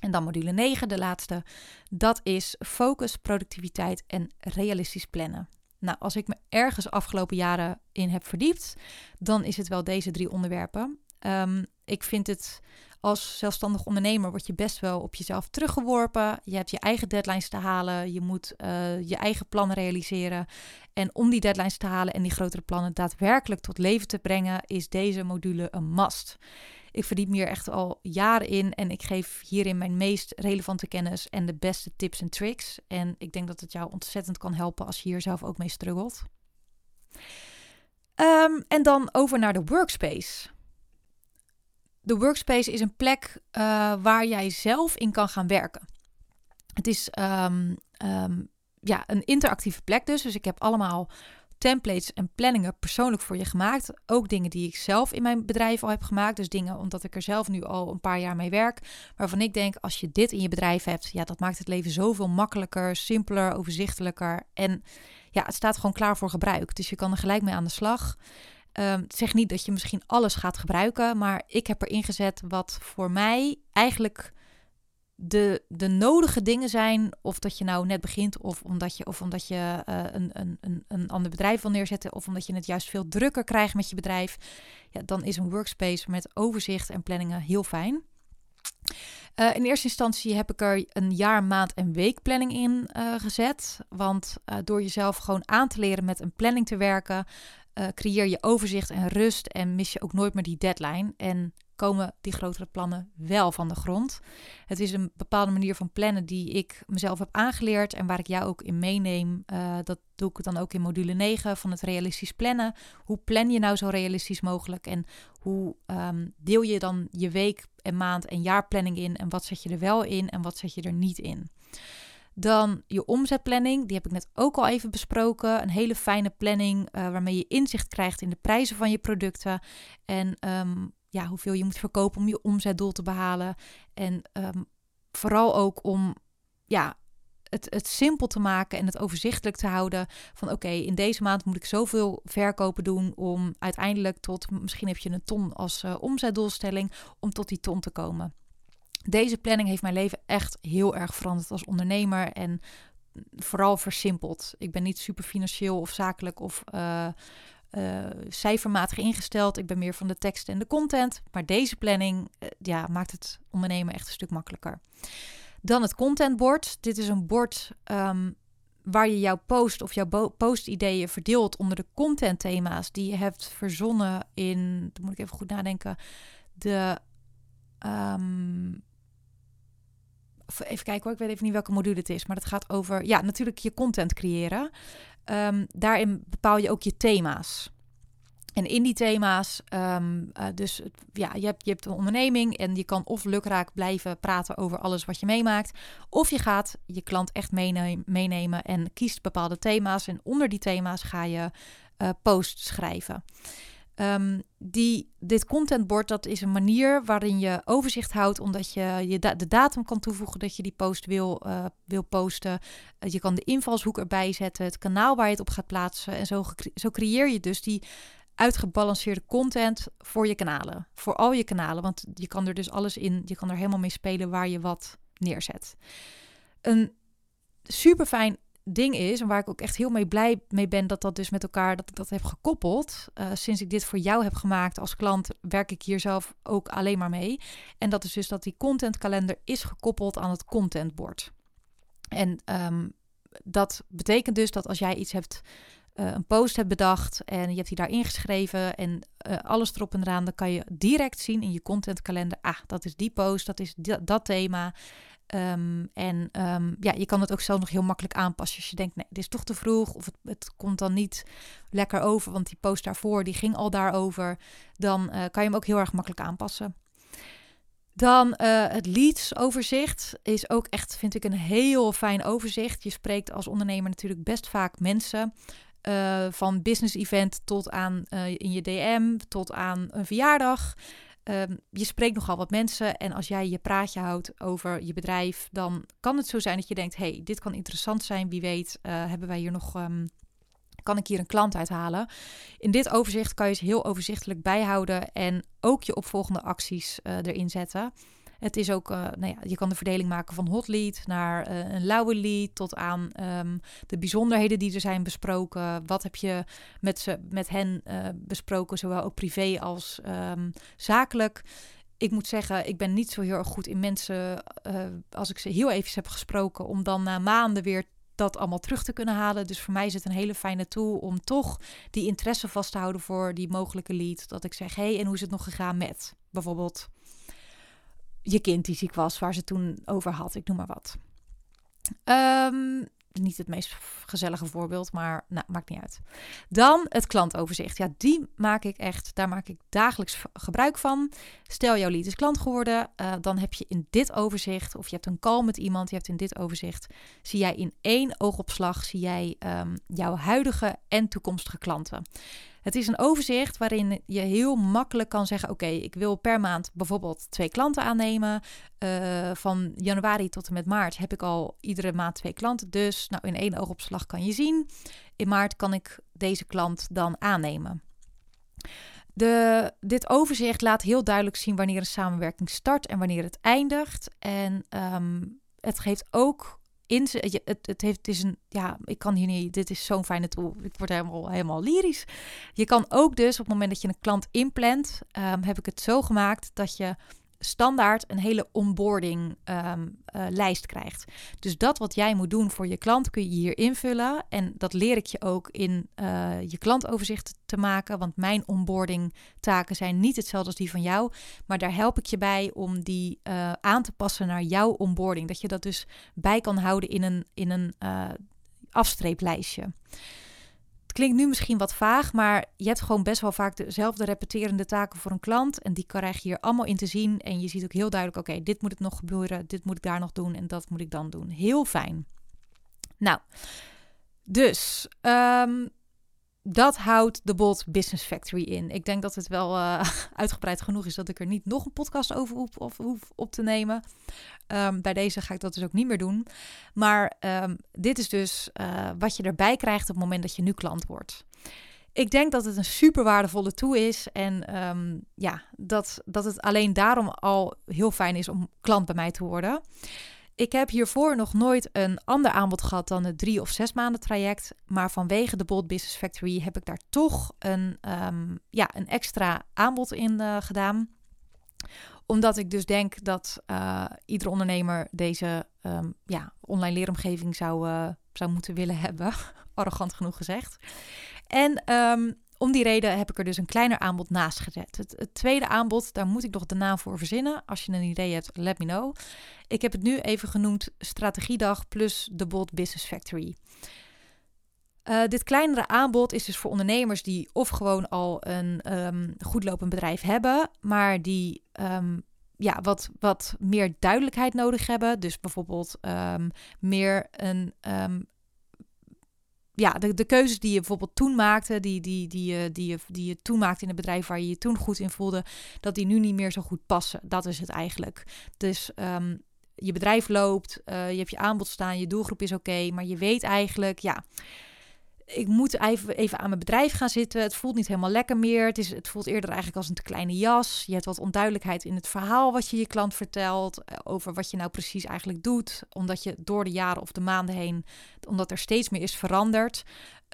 Speaker 1: En dan module 9, de laatste. Dat is focus, productiviteit en realistisch plannen. Nou, als ik me ergens afgelopen jaren in heb verdiept, dan is het wel deze drie onderwerpen. Um, ik vind het als zelfstandig ondernemer word je best wel op jezelf teruggeworpen. Je hebt je eigen deadlines te halen. Je moet uh, je eigen plannen realiseren. En om die deadlines te halen en die grotere plannen daadwerkelijk tot leven te brengen, is deze module een must. Ik verdiep hier echt al jaren in en ik geef hierin mijn meest relevante kennis en de beste tips en tricks. En ik denk dat het jou ontzettend kan helpen als je hier zelf ook mee struggelt. Um, en dan over naar de workspace. De workspace is een plek uh, waar jij zelf in kan gaan werken. Het is um, um, ja, een interactieve plek dus. Dus ik heb allemaal templates en planningen persoonlijk voor je gemaakt. Ook dingen die ik zelf in mijn bedrijf al heb gemaakt. Dus dingen omdat ik er zelf nu al een paar jaar mee werk. Waarvan ik denk, als je dit in je bedrijf hebt, ja, dat maakt het leven zoveel makkelijker, simpeler, overzichtelijker. En ja, het staat gewoon klaar voor gebruik. Dus je kan er gelijk mee aan de slag. Um, zeg niet dat je misschien alles gaat gebruiken, maar ik heb erin gezet wat voor mij eigenlijk de, de nodige dingen zijn. Of dat je nou net begint, of omdat je, of omdat je uh, een, een, een, ander bedrijf wil neerzetten, of omdat je het juist veel drukker krijgt met je bedrijf. Ja, dan is een workspace met overzicht en planningen heel fijn. Uh, in eerste instantie heb ik er een jaar, maand en weekplanning in uh, gezet. Want door jezelf gewoon aan te leren met een planning te werken, creëer je overzicht en rust en mis je ook nooit meer die deadline. En komen die grotere plannen wel van de grond. Het is een bepaalde manier van plannen die ik mezelf heb aangeleerd en waar ik jou ook in meeneem. Uh, dat doe ik dan ook in module 9 van het realistisch plannen. Hoe plan je nou zo realistisch mogelijk en hoe um, deel je dan je week en maand en jaarplanning in en wat zet je er wel in en wat zet je er niet in. Dan je omzetplanning, die heb ik net ook al even besproken. Een hele fijne planning uh, waarmee je inzicht krijgt in de prijzen van je producten. En um, ja, hoeveel je moet verkopen om je omzetdoel te behalen. En um, vooral ook om ja, het, het simpel te maken en het overzichtelijk te houden. Van oké, in deze maand moet ik zoveel verkopen doen om uiteindelijk tot, misschien heb je een ton als uh, omzetdoelstelling, om tot die ton te komen. Deze planning heeft mijn leven echt heel erg veranderd als ondernemer en vooral versimpeld. Ik ben niet super financieel of zakelijk of uh, uh, cijfermatig ingesteld. Ik ben meer van de tekst en de content. Maar deze planning uh, ja, maakt het ondernemen echt een stuk makkelijker. Dan het contentbord. Dit is een bord um, waar je jouw post of jouw postideeën verdeelt onder de contentthema's die je hebt verzonnen in, dan moet ik even goed nadenken, de um, even kijken hoor, ik weet even niet welke module het is, maar het gaat over, ja, natuurlijk je content creëren. Um, daarin bepaal je ook je thema's. En in die thema's, um, uh, dus ja, je hebt, je hebt een onderneming en je kan of lukraak blijven praten over alles wat je meemaakt. Of je gaat je klant echt meenemen, meenemen en kiest bepaalde thema's. En onder die thema's ga je uh, posts schrijven. Um, die, dit contentbord, dat is een manier waarin je overzicht houdt, omdat je, je de datum kan toevoegen dat je die post wil, uh, wil posten. Uh, je kan de invalshoek erbij zetten, het kanaal waar je het op gaat plaatsen. En zo, zo creëer je dus die uitgebalanceerde content voor je kanalen. Voor al je kanalen, want je kan er dus alles in, je kan er helemaal mee spelen waar je wat neerzet. Een super fijn ding is, en waar ik ook echt heel mee blij mee ben dat dat dus met elkaar, dat ik dat heb gekoppeld. Uh, sinds ik dit voor jou heb gemaakt als klant, werk ik hier zelf ook alleen maar mee. En dat is dus dat die contentkalender is gekoppeld aan het contentbord. En um, dat betekent dus dat als jij iets hebt, uh, een post hebt bedacht en je hebt die daar ingeschreven en uh, alles erop en eraan, dan kan je direct zien in je contentkalender, ah, dat is die post, dat is dat thema. Um, en um, ja, je kan het ook zelf nog heel makkelijk aanpassen. Als je denkt, nee, dit is toch te vroeg. Of het, het komt dan niet lekker over, want die post daarvoor, die ging al daarover. Dan uh, kan je hem ook heel erg makkelijk aanpassen. Dan uh, het leads-overzicht is ook echt, vind ik, een heel fijn overzicht. Je spreekt als ondernemer natuurlijk best vaak mensen. Uh, van business event tot aan in je DM, tot aan een verjaardag. Um, je spreekt nogal wat mensen en als jij je praatje houdt over je bedrijf, dan kan het zo zijn dat je denkt: hey, dit kan interessant zijn. Wie weet, uh, hebben wij hier nog. Um, kan ik hier een klant uithalen? In dit overzicht kan je ze heel overzichtelijk bijhouden en ook je opvolgende acties uh, erin zetten. Het is ook, uh, nou ja, je kan de verdeling maken van hot lead naar uh, een lauwe lead tot aan um, de bijzonderheden die er zijn besproken. Wat heb je met, ze, met hen uh, besproken, zowel ook privé als um, zakelijk. ik moet zeggen, ik ben niet zo heel erg goed in mensen, als ik ze heel even heb gesproken, om dan na maanden weer dat allemaal terug te kunnen halen. Dus voor mij is het een hele fijne tool om toch die interesse vast te houden voor die mogelijke lead. Dat ik zeg, hé, hey, en hoe is het nog gegaan met bijvoorbeeld je kind die ziek was, waar ze toen over had, ik noem maar wat. Um, niet het meest gezellige voorbeeld, maar nou, maakt niet uit. Dan het klantoverzicht. Ja, die maak ik echt, daar maak ik dagelijks gebruik van. Stel, jouw lead is klant geworden, uh, dan heb je in dit overzicht, of je hebt een call met iemand, je hebt in dit overzicht, zie jij in één oogopslag, zie jij um, jouw huidige en toekomstige klanten. Het is een overzicht waarin je heel makkelijk kan zeggen: Oké, ik wil per maand bijvoorbeeld twee klanten aannemen. Uh, van januari tot en met maart heb ik al iedere maand twee klanten. Dus nou, in één oogopslag kan je zien: in maart kan ik deze klant dan aannemen. De, dit overzicht laat heel duidelijk zien wanneer een samenwerking start en wanneer het eindigt. En um, het geeft ook in het, het, heeft, het is een, ja, ik kan hier niet, dit is zo'n fijne tool. Ik word helemaal, helemaal lyrisch. Je kan ook dus op het moment dat je een klant inplant, um, heb ik het zo gemaakt dat je standaard een hele onboarding um, uh, lijst krijgt. Dus dat wat jij moet doen voor je klant kun je hier invullen. En dat leer ik je ook in uh, je klantoverzicht te maken. Want mijn onboarding taken zijn niet hetzelfde als die van jou. Maar daar help ik je bij om die uh, aan te passen naar jouw onboarding. Dat je dat dus bij kan houden in een, in een afstreeplijstje klinkt nu misschien wat vaag, maar je hebt gewoon best wel vaak dezelfde repeterende taken voor een klant. En die krijg je hier allemaal in te zien. En je ziet ook heel duidelijk: oké, dit moet het nog gebeuren, dit moet ik daar nog doen en dat moet ik dan doen. Heel fijn. Nou, dus um, dat houdt de Bold Business Factory in. Ik denk dat het wel uh, uitgebreid genoeg is dat ik er niet nog een podcast over hoef, of, op te nemen. Um, bij deze ga ik dat dus ook niet meer doen. Maar um, dit is dus uh, wat je erbij krijgt op het moment dat je nu klant wordt. Ik denk dat het een super waardevolle tool is. En um, ja, dat, dat het alleen daarom al heel fijn is om klant bij mij te worden. Ik heb hiervoor nog nooit een ander aanbod gehad dan het drie of zes maanden traject. Maar vanwege de Bold Business Factory heb ik daar toch een, um, ja, een extra aanbod in uh, gedaan. Omdat ik dus denk dat uh, iedere ondernemer deze um, ja, online leeromgeving zou, uh, zou moeten willen hebben. Arrogant genoeg gezegd. En um, om die reden heb ik er dus een kleiner aanbod naast gezet. Het, tweede aanbod, daar moet ik nog de naam voor verzinnen. Als je een idee hebt, let me know. Ik heb het nu even genoemd Strategiedag plus de Bold Business Factory. Uh, dit kleinere aanbod is dus voor ondernemers die of gewoon al een um, goed lopend bedrijf hebben, maar die um, ja, wat, wat meer duidelijkheid nodig hebben. Dus bijvoorbeeld um, meer een ja, de, de keuzes die je bijvoorbeeld toen maakte, die, die, die, die, die, je, die je toen maakte in het bedrijf waar je je toen goed in voelde, dat die nu niet meer zo goed passen. Dat is het eigenlijk. Dus um, je bedrijf loopt, uh, je hebt je aanbod staan, je doelgroep is oké, maar je weet eigenlijk, ja, ik moet even, even aan mijn bedrijf gaan zitten. Het voelt niet helemaal lekker meer. Het, is, het voelt eerder eigenlijk als een te kleine jas. Je hebt wat onduidelijkheid in het verhaal wat je je klant vertelt. Eh, over wat je nou precies eigenlijk doet. Omdat je door de jaren of de maanden heen, omdat er steeds meer is veranderd.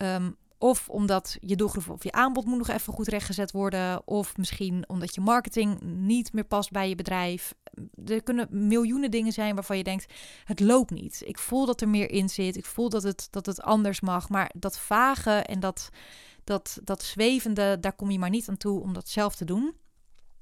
Speaker 1: Um, of omdat je doelgroep of je aanbod moet nog even goed rechtgezet worden. Of misschien omdat je marketing niet meer past bij je bedrijf. Er kunnen miljoenen dingen zijn waarvan je denkt: het loopt niet. Ik voel dat er meer in zit. Ik voel dat het, dat het anders mag. Maar dat vage en dat, dat, dat zwevende, daar kom je maar niet aan toe om dat zelf te doen.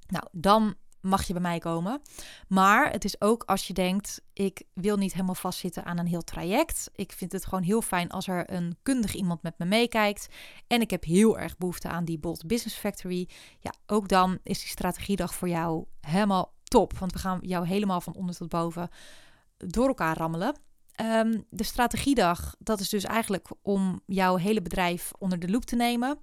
Speaker 1: Nou, dan mag je bij mij komen. Maar het is ook als je denkt, ik wil niet helemaal vastzitten aan een heel traject. Ik vind het gewoon heel fijn als er een kundig iemand met me meekijkt. En ik heb heel erg behoefte aan die Bold Business Factory. Ja, ook dan is die strategiedag voor jou helemaal top. Want we gaan jou helemaal van onder tot boven door elkaar rammelen. Um, de strategiedag, dat is dus eigenlijk om jouw hele bedrijf onder de loep te nemen.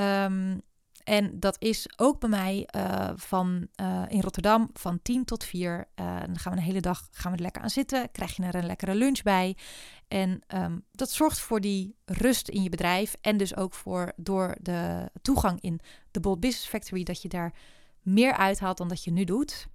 Speaker 1: Um, en dat is ook bij mij uh, van, uh, in Rotterdam van 10 tot 4. Uh, dan gaan we een hele dag gaan we er lekker aan zitten. Krijg je er een lekkere lunch bij. En um, dat zorgt voor die rust in je bedrijf. En dus ook voor door de toegang in de Bold Business Factory. Dat je daar meer uithaalt dan dat je nu doet.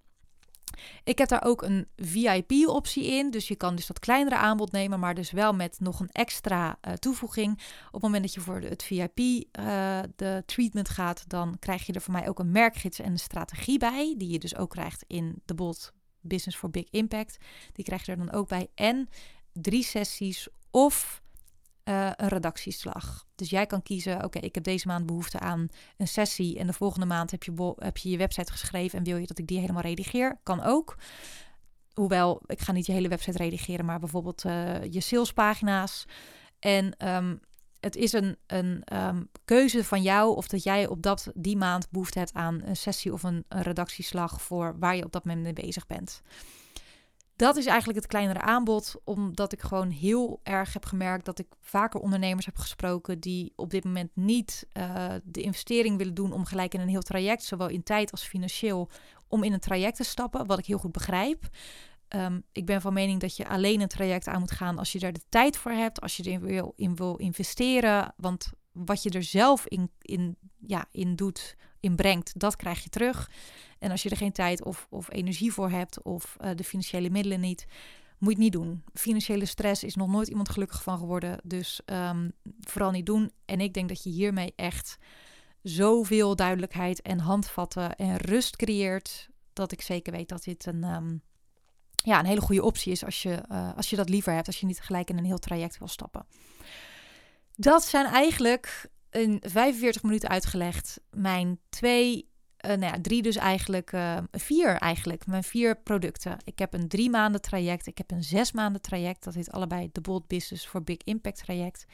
Speaker 1: Ik heb daar ook een VIP-optie in. Dus je kan dus dat kleinere aanbod nemen, maar dus wel met nog een extra uh, toevoeging. Op het moment dat je voor het VIP uh, de treatment gaat, dan krijg je er voor mij ook een merkgids en een strategie bij. Die je dus ook krijgt in de bot Business for Big Impact. Die krijg je er dan ook bij. En drie sessies of uh, een redactieslag. Dus jij kan kiezen, oké, ik heb deze maand behoefte aan een sessie en de volgende maand heb je, heb je je website geschreven en wil je dat ik die helemaal redigeer? Kan ook. Hoewel, ik ga niet je hele website redigeren, maar bijvoorbeeld uh, je salespagina's. En um, het is een, een um, keuze van jou of dat jij op dat, die maand behoefte hebt aan een sessie of een, een redactieslag voor waar je op dat moment mee bezig bent. Dat is eigenlijk het kleinere aanbod, omdat ik gewoon heel erg heb gemerkt dat ik vaker ondernemers heb gesproken die op dit moment niet uh, de investering willen doen om gelijk in een heel traject, zowel in tijd als financieel, om in een traject te stappen, wat ik heel goed begrijp. Um, ik ben van mening dat je alleen een traject aan moet gaan als je er de tijd voor hebt, als je erin wil, in wil investeren. Want wat je er zelf in, in, ja, in doet, in brengt, dat krijg je terug. En als je er geen tijd of, of energie voor hebt of uh, de financiële middelen niet, moet je het niet doen. Financiële stress is nog nooit iemand gelukkig van geworden. Dus um, vooral niet doen. En ik denk dat je hiermee echt zoveel duidelijkheid en handvatten en rust creëert. Dat ik zeker weet dat dit een, um, ja, een hele goede optie is als je, uh, als je dat liever hebt. Als je niet gelijk in een heel traject wil stappen. Dat zijn eigenlijk in 45 minuten uitgelegd mijn twee uh, nou ja, drie dus eigenlijk, uh, vier eigenlijk, mijn vier producten. Ik heb een drie maanden traject, ik heb een zes maanden traject, dat heet allebei de Bold Business voor Big Impact traject.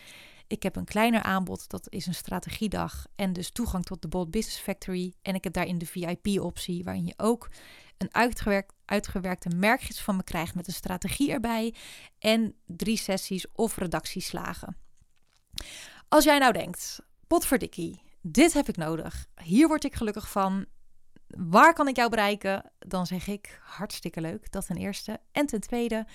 Speaker 1: Ik heb een kleiner aanbod, dat is een strategiedag en dus toegang tot de Bold Business Factory. En ik heb daarin de VIP-optie, waarin je ook een uitgewerkt, uitgewerkte merkgids van me krijgt met een strategie erbij en drie sessies of redactieslagen. Als jij nou denkt, potverdikkie, dit heb ik nodig. Hier word ik gelukkig van. Waar kan ik jou bereiken? Dan zeg ik hartstikke leuk. Dat ten eerste. En ten tweede,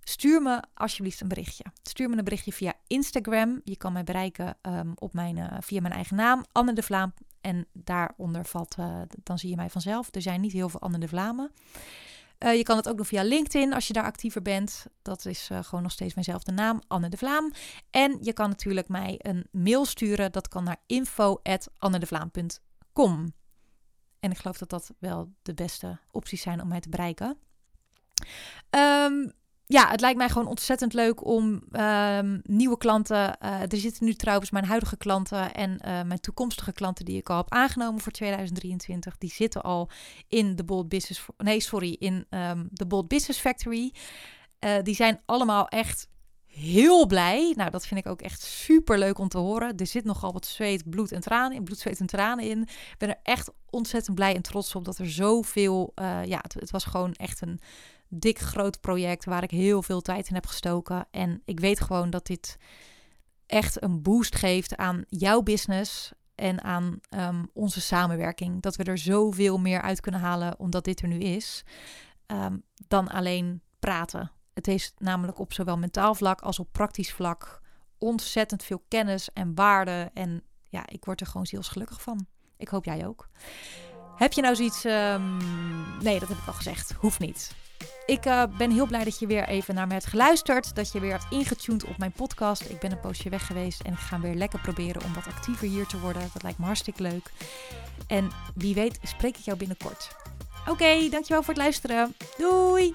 Speaker 1: stuur me alsjeblieft een berichtje. Stuur me een berichtje via Instagram. Je kan mij bereiken um, op mijn, uh, via mijn eigen naam, Anne de Vlaam. En daaronder valt, uh, dan zie je mij vanzelf. Er zijn niet heel veel Anne de Vlamen. Uh, je kan het ook doen via LinkedIn als je daar actiever bent. Dat is uh, gewoon nog steeds mijnzelfde naam, Anne de Vlaam. En je kan natuurlijk mij een mail sturen. Dat kan naar info.annedevlaam.com. En ik geloof dat dat wel de beste opties zijn om mij te bereiken. Um, ja, het lijkt mij gewoon ontzettend leuk om um, nieuwe klanten. Uh, er zitten nu trouwens mijn huidige klanten en uh, mijn toekomstige klanten die ik al heb aangenomen voor 2023. Die zitten al in de Bold Business. Nee, sorry, in um, de Bold Business Factory. Uh, die zijn allemaal echt heel blij. Nou, dat vind ik ook echt super leuk om te horen. Er zit nogal wat zweet, bloed en tranen in. Bloed, zweet en tranen in. Ik ben er echt ontzettend blij en trots op dat er zoveel. ja, het, het was gewoon echt een dik groot project waar ik heel veel tijd in heb gestoken. En ik weet gewoon dat dit echt een boost geeft aan jouw business en aan um, onze samenwerking. Dat we er zoveel meer uit kunnen halen omdat dit er nu is, um, dan alleen praten. Het heeft namelijk op zowel mentaal vlak als op praktisch vlak ontzettend veel kennis en waarde. En ja, ik word er gewoon zielsgelukkig van. Ik hoop jij ook. Heb je nou zoiets. Um, nee, dat heb ik al gezegd. Hoeft niet. Ik uh, ben heel blij dat je weer even naar me hebt geluisterd. Dat je weer hebt ingetuned op mijn podcast. Ik ben een poosje weg geweest en ik ga weer lekker proberen om wat actiever hier te worden. Dat lijkt me hartstikke leuk. En wie weet spreek ik jou binnenkort. Oké, dankjewel voor het luisteren. Doei!